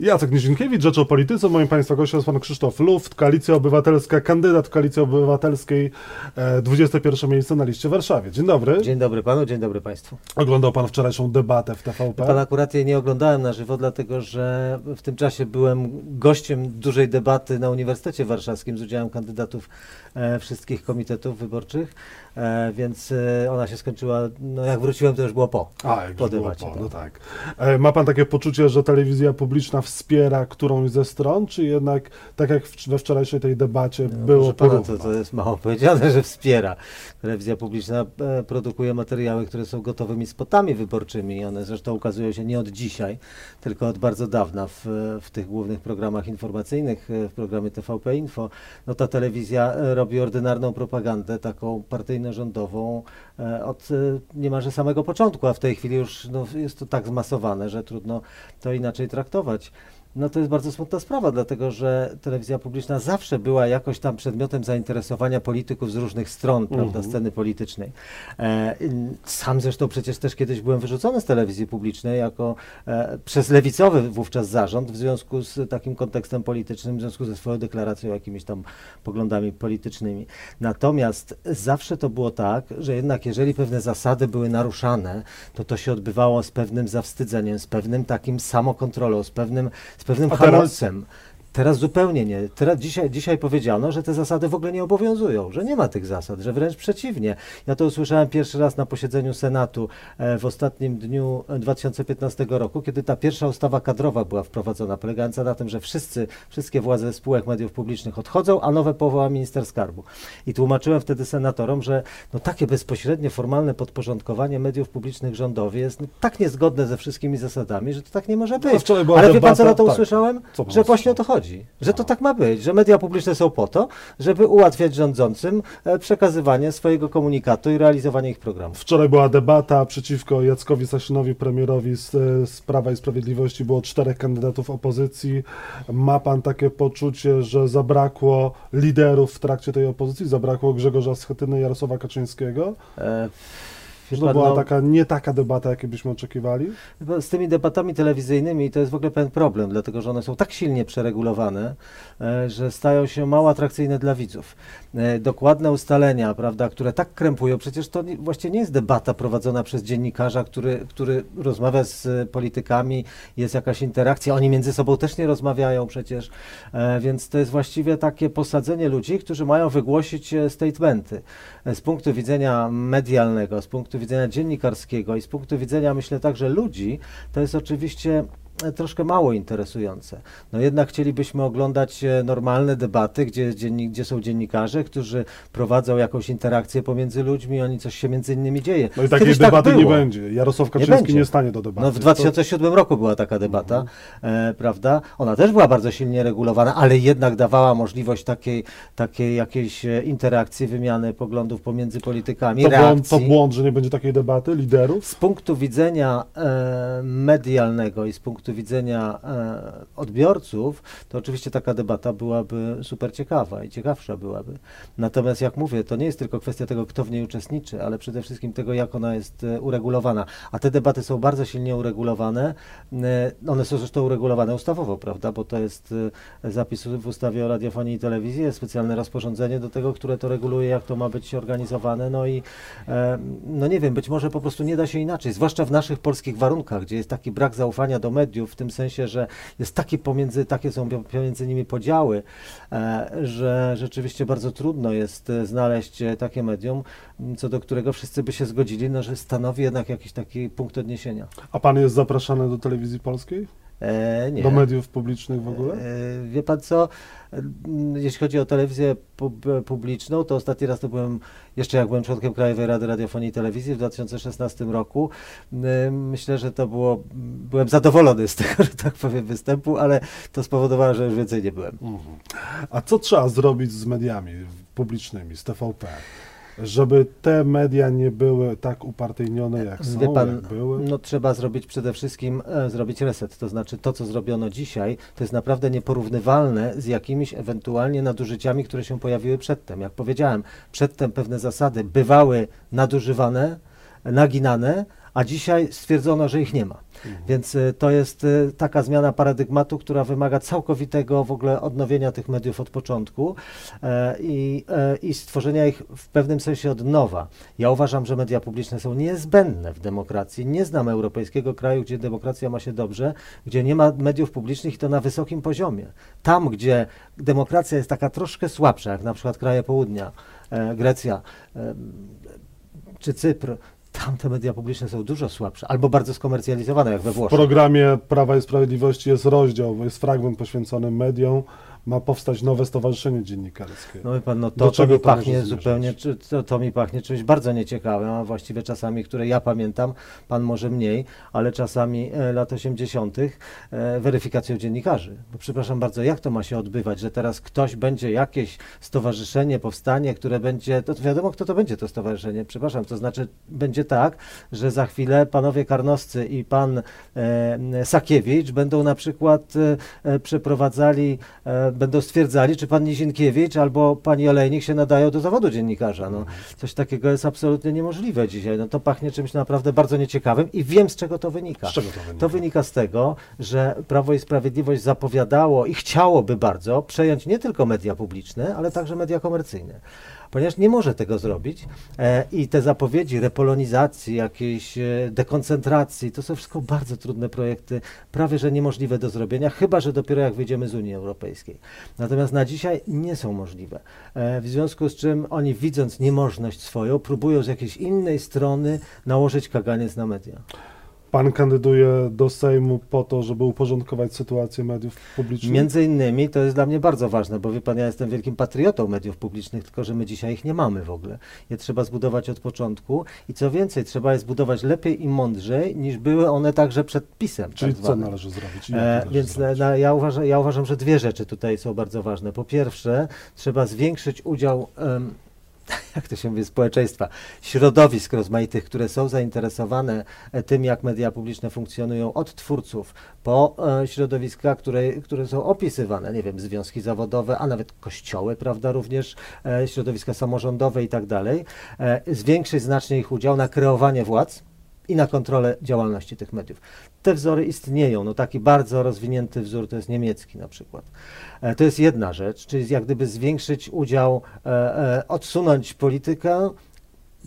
Jacek Nizinkiewicz, Rzecz o Polityce. Moim Państwa gościem jest Pan Krzysztof Luft, Koalicja Obywatelska, kandydat Koalicji Obywatelskiej, e, 21 miejsce na liście w Warszawie. Dzień dobry. Dzień dobry Panu, dzień dobry Państwu. Oglądał Pan wczorajszą debatę w TVP? Pan akurat jej nie oglądałem na żywo, dlatego że w tym czasie byłem gościem dużej debaty na Uniwersytecie Warszawskim z udziałem kandydatów e, wszystkich komitetów wyborczych, e, więc e, ona się skończyła, no jak wróciłem to już było po, A, jak po debacie. po, tak. no tak. E, ma Pan takie poczucie, że telewizja publiczna wspiera którąś ze stron, czy jednak, tak jak we wczorajszej tej debacie, No, było pana, to, to jest mało powiedziane, że wspiera. Telewizja publiczna e, produkuje materiały, które są gotowymi spotami wyborczymi. One zresztą ukazują się nie od dzisiaj, tylko od bardzo dawna w, w tych głównych programach informacyjnych, e, w programie TVP Info. No ta telewizja e, robi ordynarną propagandę, taką partyjno-rządową od niemalże samego początku, a w tej chwili już no, jest to tak zmasowane, że trudno to inaczej traktować. No to jest bardzo smutna sprawa, dlatego że telewizja publiczna zawsze była jakoś tam przedmiotem zainteresowania polityków z różnych stron, prawda, Mhm. sceny politycznej. E, sam zresztą przecież też kiedyś byłem wyrzucony z telewizji publicznej jako e, przez lewicowy wówczas zarząd w związku z takim kontekstem politycznym, w związku ze swoją deklaracją, jakimiś tam poglądami politycznymi. Natomiast zawsze to było tak, że jednak jeżeli pewne zasady były naruszane, to to się odbywało z pewnym zawstydzeniem, z pewnym takim samokontrolą, z pewnym, z pewnym A teraz- hamulcem. Teraz zupełnie nie. Teraz dzisiaj, dzisiaj powiedziano, że te zasady w ogóle nie obowiązują, że nie ma tych zasad, że wręcz przeciwnie. Ja to usłyszałem pierwszy raz na posiedzeniu Senatu e, w ostatnim dniu e, 2015 roku, kiedy ta pierwsza ustawa kadrowa była wprowadzona, polegająca na tym, że wszyscy, wszystkie władze spółek mediów publicznych odchodzą, a nowe powoła minister skarbu. I tłumaczyłem wtedy senatorom, że no, takie bezpośrednie, formalne podporządkowanie mediów publicznych rządowi jest no, tak niezgodne ze wszystkimi zasadami, że to tak nie może być. No, wczoraj była Ale wie pan, co debata- na to tak. usłyszałem? Co Że właśnie o to chodzi. Że to tak ma być, że media publiczne są po to, żeby ułatwiać rządzącym e, przekazywanie swojego komunikatu i realizowanie ich programów. Wczoraj była debata przeciwko Jackowi Sasinowi, premierowi z, z Prawa i Sprawiedliwości. Było czterech kandydatów opozycji. Ma pan takie poczucie, że zabrakło liderów w trakcie tej opozycji? Zabrakło Grzegorza Schetyny Jarosława Kaczyńskiego? E, Że to była taka, nie taka debata, jakiej byśmy oczekiwali? Z tymi debatami telewizyjnymi to jest w ogóle pewien problem, dlatego że one są tak silnie przeregulowane, e, że stają się mało atrakcyjne dla widzów. E, Dokładne ustalenia, prawda, które tak krępują, przecież to nie, właściwie nie jest debata prowadzona przez dziennikarza, który, który rozmawia z e, politykami, jest jakaś interakcja, oni między sobą też nie rozmawiają przecież, więc to jest właściwie takie posadzenie ludzi, którzy mają wygłosić statementy. Z punktu widzenia medialnego, z punktu widzenia dziennikarskiego i z punktu widzenia, myślę, także ludzi, to jest oczywiście troszkę mało interesujące. No jednak chcielibyśmy oglądać e, normalne debaty, gdzie, gdzie są dziennikarze, którzy prowadzą jakąś interakcję pomiędzy ludźmi, oni coś się między innymi dzieje. No i takiej Kiedyś tak debaty nie było. będzie. Jarosław Kaczyński nie, będzie. stanie do debaty. No w To- 2007 roku była taka debata, e, prawda? Ona też była bardzo silnie regulowana, ale jednak dawała możliwość takiej, takiej jakiejś e, interakcji, wymiany poglądów pomiędzy politykami, to, reakcji. błąd, to błąd, że nie będzie takiej debaty liderów? Z punktu widzenia e, medialnego i z punktu widzenia e, odbiorców, to oczywiście taka debata byłaby super ciekawa i ciekawsza byłaby. Natomiast jak mówię, to nie jest tylko kwestia tego, kto w niej uczestniczy, ale przede wszystkim tego, jak ona jest e, uregulowana. A te debaty są bardzo silnie uregulowane. E, one są zresztą uregulowane ustawowo, prawda? Bo to jest zapis w ustawie o radiofonii i telewizji, jest specjalne rozporządzenie do tego, które to reguluje, jak to ma być organizowane. No i no nie wiem, być może po prostu nie da się inaczej, zwłaszcza w naszych polskich warunkach, gdzie jest taki brak zaufania do mediów, w tym sensie, że jest taki pomiędzy, takie są pomiędzy nimi podziały, e, że rzeczywiście bardzo trudno jest e, znaleźć e, takie medium, co do którego wszyscy by się zgodzili, no, że stanowi jednak jakiś taki punkt odniesienia. A pan jest zapraszany do telewizji polskiej? E. Do mediów publicznych w ogóle? E, Wie pan co, Mm, jeśli chodzi o telewizję pub- publiczną, to ostatni raz to byłem, jeszcze jak byłem członkiem Krajowej Rady Radiofonii i Telewizji w 2016 roku. E, Myślę, że to było, byłem zadowolony z tego, że tak powiem, występu, ale to spowodowało, że już więcej nie byłem. Mhm. A co trzeba zrobić z mediami publicznymi, z TVP, żeby te media nie były tak upartyjnione, jak są, Wie pan, jak były? no trzeba zrobić przede wszystkim, e, zrobić reset, to znaczy to, co zrobiono dzisiaj, to jest naprawdę nieporównywalne z jakimiś ewentualnie nadużyciami, które się pojawiły przedtem. Jak powiedziałem, przedtem pewne zasady bywały nadużywane, naginane, a dzisiaj stwierdzono, że ich nie ma. Więc y, to jest y, taka zmiana paradygmatu, która wymaga całkowitego w ogóle odnowienia tych mediów od początku e, i, e, i stworzenia ich w pewnym sensie od nowa. Ja uważam, że media publiczne są niezbędne w demokracji. Nie znam europejskiego kraju, gdzie demokracja ma się dobrze, gdzie nie ma mediów publicznych i to na wysokim poziomie. Tam, gdzie demokracja jest taka troszkę słabsza, jak na przykład kraje południa, e, Grecja czy Cypr, tam te media publiczne są dużo słabsze, albo bardzo skomercjalizowane, jak we W Włoszech. programie Prawa i Sprawiedliwości jest rozdział, jest fragment poświęcony mediom. Ma powstać nowe stowarzyszenie dziennikarskie. No pan, no to, to czego mi to pachnie zupełnie, to, to mi pachnie czymś bardzo nieciekawym, a właściwie czasami, które ja pamiętam, pan może mniej, ale czasami e, lat 80. E, weryfikacją dziennikarzy. Bo przepraszam bardzo, jak to ma się odbywać, że teraz ktoś będzie jakieś stowarzyszenie, powstanie, które będzie, to wiadomo kto to będzie to stowarzyszenie, przepraszam, to znaczy będzie tak, że za chwilę panowie Karnowscy i pan e, Sakiewicz będą na przykład e, e, przeprowadzali, e, będą stwierdzali, czy pan Nizinkiewicz albo pani Olejnik się nadają do zawodu dziennikarza. No, coś takiego jest absolutnie niemożliwe dzisiaj. No, to pachnie czymś naprawdę bardzo nieciekawym i wiem, z czego to wynika. Z czego to wynika? To wynika z tego, że Prawo i Sprawiedliwość zapowiadało i chciałoby bardzo przejąć nie tylko media publiczne, ale także media komercyjne. Ponieważ nie może tego zrobić e, i te zapowiedzi repolonizacji, jakiejś e, dekoncentracji, to są wszystko bardzo trudne projekty, prawie że niemożliwe do zrobienia, chyba że dopiero jak wyjdziemy z Unii Europejskiej. Natomiast na dzisiaj nie są możliwe. E, w związku z czym oni widząc niemożność swoją, próbują z jakiejś innej strony nałożyć kaganiec na media. Pan kandyduje do Sejmu po to, żeby uporządkować sytuację mediów publicznych? Między innymi to jest dla mnie bardzo ważne, bo wie pan, ja jestem wielkim patriotą mediów publicznych, tylko że my dzisiaj ich nie mamy w ogóle. Je trzeba zbudować od początku i co więcej, trzeba je zbudować lepiej i mądrzej, niż były one także przed pisem. Czyli tak co należy zrobić? E, należy więc zrobić? na, ja, uważam, ja uważam, że dwie rzeczy tutaj są bardzo ważne. Po pierwsze, trzeba zwiększyć udział, jak to się mówi, społeczeństwa, środowisk rozmaitych, które są zainteresowane e, tym, jak media publiczne funkcjonują, od twórców po e, środowiska, które, które są opisywane, nie wiem, związki zawodowe, a nawet kościoły, prawda, również e, środowiska samorządowe i tak dalej. Zwiększyć znacznie ich udział na kreowanie władz i na kontrolę działalności tych mediów. Te wzory istnieją. No taki bardzo rozwinięty wzór to jest niemiecki na przykład. E, to jest jedna rzecz, czyli jak gdyby zwiększyć udział, e, e, odsunąć politykę.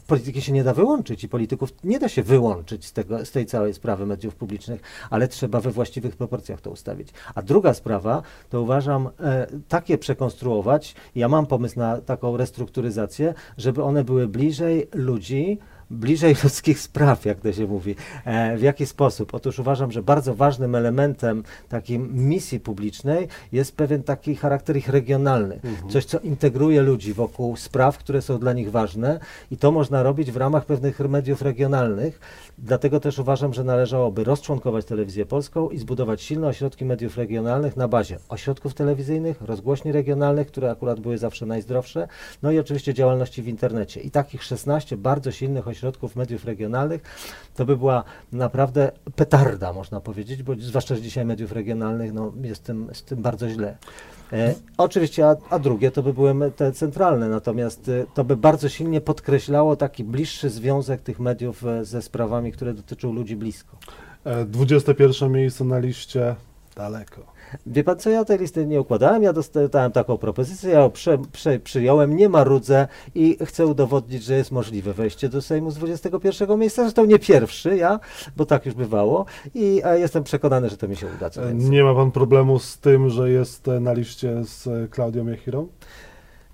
Polityki się nie da wyłączyć i polityków nie da się wyłączyć z, tego, z tej całej sprawy mediów publicznych, ale trzeba we właściwych proporcjach to ustawić. A druga sprawa, to uważam e, takie przekonstruować, ja mam pomysł na taką restrukturyzację, żeby one były bliżej ludzi, bliżej ludzkich spraw, jak to się mówi. E, w jaki sposób? Otóż uważam, że bardzo ważnym elementem takiej misji publicznej jest pewien taki charakter ich regionalny. Coś, co integruje ludzi wokół spraw, które są dla nich ważne i to można robić w ramach pewnych mediów regionalnych. Dlatego też uważam, że należałoby rozczłonkować telewizję polską i zbudować silne ośrodki mediów regionalnych na bazie ośrodków telewizyjnych, rozgłośni regionalnych, które akurat były zawsze najzdrowsze, no i oczywiście działalności w internecie. I takich 16 bardzo silnych ośrodków mediów regionalnych to by była naprawdę petarda, można powiedzieć, bo zwłaszcza, że dzisiaj mediów regionalnych no, jest tym, z tym bardzo źle. E, oczywiście, a, a drugie to by były te centralne, natomiast e, to by bardzo silnie podkreślało taki bliższy związek tych mediów e, ze sprawami, które dotyczą ludzi blisko. E, 21 miejsce na liście daleko. Wie pan co, ja tej listy nie układałem, ja dostałem taką propozycję, ja ją prze, prze, przyjąłem, nie marudzę i chcę udowodnić, że jest możliwe wejście do Sejmu z 21 miejsca, zresztą nie pierwszy ja, bo tak już bywało i jestem przekonany, że to mi się uda. E. Nie ma pan problemu z tym, że jest na liście z Klaudią Jachirą?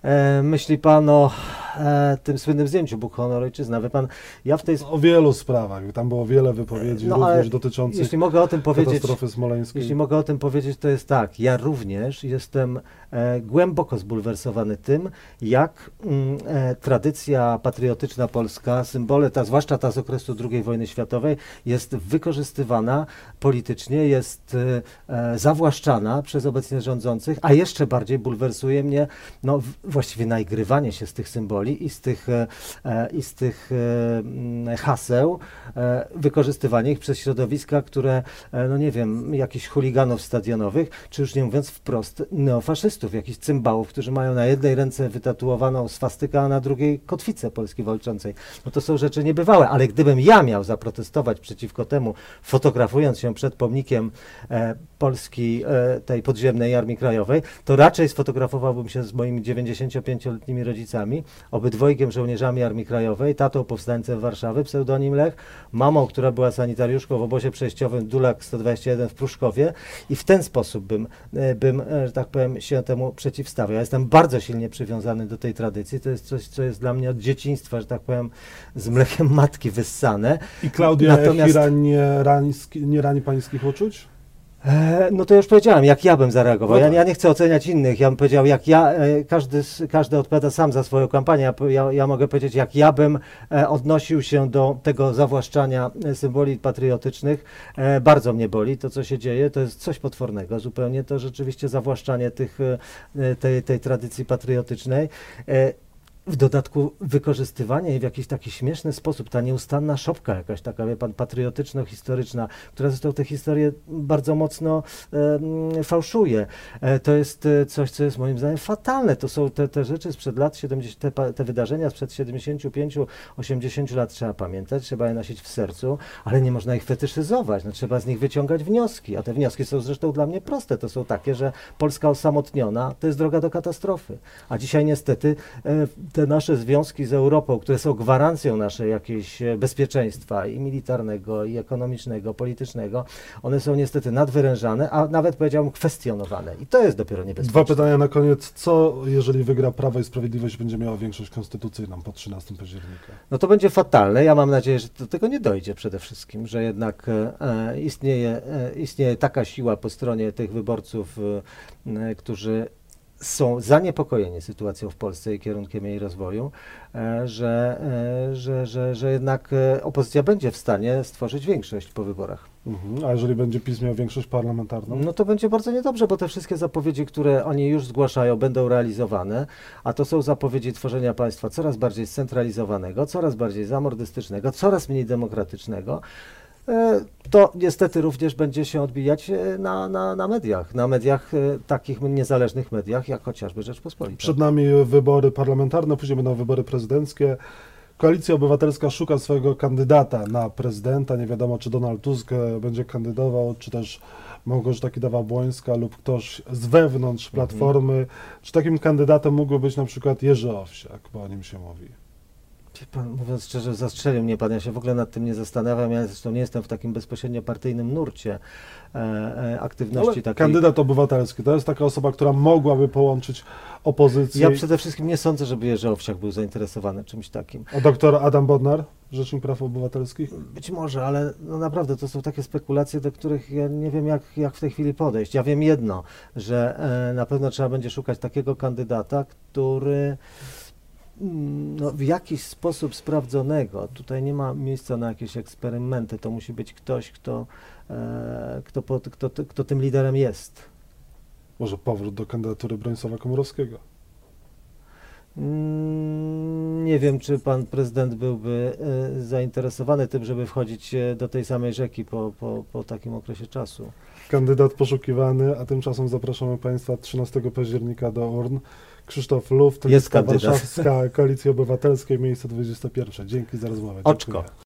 E, myśli pan o e, tym słynnym zdjęciu Bóg, honor, ojczyzna. Wie pan, ja w tej... O wielu sprawach. Tam było wiele wypowiedzi, No, ale również dotyczących Jeśli mogę o tym powiedzieć... katastrofy smoleńskiej. Jeśli mogę o tym powiedzieć, to jest tak. Ja również jestem e, głęboko zbulwersowany tym, jak mm, e, tradycja patriotyczna polska, symbole, ta, zwłaszcza ta z okresu II wojny światowej, jest wykorzystywana politycznie, jest e, e, zawłaszczana przez obecnie rządzących, a jeszcze bardziej bulwersuje mnie no, w, właściwie naigrywanie się z tych symboli i z tych, e, e, i z tych e, mm, haseł, wykorzystywanie ich przez środowiska, które, no nie wiem, jakichś chuliganów stadionowych, czy już nie mówiąc wprost neofaszystów, jakichś cymbałów, którzy mają na jednej ręce wytatuowaną swastykę, a na drugiej kotwicę Polski Walczącej. No to są rzeczy niebywałe, ale gdybym ja miał zaprotestować przeciwko temu, fotografując się przed pomnikiem Polski, e, tej podziemnej Armii Krajowej, to raczej sfotografowałbym się z moimi 95-letnimi rodzicami, obydwojgiem żołnierzami Armii Krajowej, tatą powstańcem Warszawy, pseudonim Lech, mamą, która była sanitariuszką w obozie przejściowym Dulak 121 w Pruszkowie i w ten sposób bym, e, bym e, że tak powiem, się temu przeciwstawiał. Ja jestem bardzo silnie przywiązany do tej tradycji, to jest coś, co jest dla mnie od dzieciństwa, że tak powiem, z mlekiem matki wyssane. I Klaudia Natomiast- nie rani, nie rani pańskich uczuć? E, No to już powiedziałem, jak ja bym zareagował. No Ja, tak. ja nie chcę oceniać innych. Ja bym powiedział, jak ja, e, każdy, każdy odpowiada sam za swoją kampanię. Ja Ja, mogę powiedzieć, jak ja bym e, odnosił się do tego zawłaszczania symboli patriotycznych. Bardzo mnie boli to, co się dzieje. To jest coś potwornego zupełnie. To rzeczywiście zawłaszczanie tych, tej, tej tradycji patriotycznej. W dodatku wykorzystywanie w jakiś taki śmieszny sposób, ta nieustanna szopka jakaś taka, wie pan, patriotyczno-historyczna, która zresztą tę historię bardzo mocno e, fałszuje. E, to jest e, coś, co jest moim zdaniem fatalne. To są te, te rzeczy sprzed lat 70, te, te wydarzenia sprzed 75-80 lat trzeba pamiętać, trzeba je nosić w sercu, ale nie można ich fetyszyzować. No, trzeba z nich wyciągać wnioski, a te wnioski są zresztą dla mnie proste. To są takie, że Polska osamotniona to jest droga do katastrofy. A dzisiaj niestety e, te nasze związki z Europą, które są gwarancją naszej jakiejś e, bezpieczeństwa i militarnego, i ekonomicznego, politycznego, one są niestety nadwyrężane, a nawet powiedziałbym kwestionowane. I to jest dopiero niebezpieczne. Dwa pytania na koniec. Co, jeżeli wygra Prawo i Sprawiedliwość, będzie miała większość konstytucyjną po 13 października? No to będzie fatalne. Ja mam nadzieję, że do tego nie dojdzie przede wszystkim, że jednak e, e, istnieje, e, istnieje taka siła po stronie tych wyborców, e, e, którzy są zaniepokojeni sytuacją w Polsce i kierunkiem jej rozwoju, e, że, e, że, że, że jednak e, opozycja będzie w stanie stworzyć większość po wyborach. Mhm. A jeżeli będzie PiS miał większość parlamentarną? No to będzie bardzo niedobrze, bo te wszystkie zapowiedzi, które oni już zgłaszają, będą realizowane, a to są zapowiedzi tworzenia państwa coraz bardziej scentralizowanego, coraz bardziej zamordystycznego, coraz mniej demokratycznego. E, To niestety również będzie się odbijać e, na, na, na mediach, na mediach, e, takich niezależnych mediach, jak chociażby Rzeczpospolita. Przed nami wybory parlamentarne, później będą wybory prezydenckie. Koalicja Obywatelska szuka swojego kandydata na prezydenta. Nie wiadomo, czy Donald Tusk będzie kandydował, czy też Małgorzata Kidawa-Błońska lub ktoś z wewnątrz Platformy. Czy takim kandydatem mógłby być na przykład Jerzy Owsiak, bo o nim się mówi? Pan, mówiąc szczerze, zastrzelił mnie pan. Ja się w ogóle nad tym nie zastanawiam. Ja zresztą nie jestem w takim bezpośrednio partyjnym nurcie e, e, aktywności Ale takiej. kandydat obywatelski to jest taka osoba, która mogłaby połączyć opozycję. Ja przede wszystkim nie sądzę, żeby Jerzy Owsiak był zainteresowany czymś takim. A doktor Adam Bodnar, Rzecznik Praw Obywatelskich? Być może, ale no naprawdę to są takie spekulacje, do których ja nie wiem, jak, jak w tej chwili podejść. Ja wiem jedno, że e, na pewno trzeba będzie szukać takiego kandydata, który no, w jakiś sposób sprawdzonego, tutaj nie ma miejsca na jakieś eksperymenty, to musi być ktoś, kto, e, kto, pod, kto, kto, kto tym liderem jest. Może powrót do kandydatury Bronisława Komorowskiego? Mm, Nie wiem, czy pan prezydent byłby e, zainteresowany tym, żeby wchodzić e, do tej samej rzeki po, po, po takim okresie czasu. Kandydat poszukiwany, a tymczasem zapraszamy Państwa 13 października do urn. Krzysztof Luft, Jest lista kandydat. warszawska Koalicji Obywatelskiej, miejsce 21. Dzięki za rozmowę. Oczko. Dziękuję.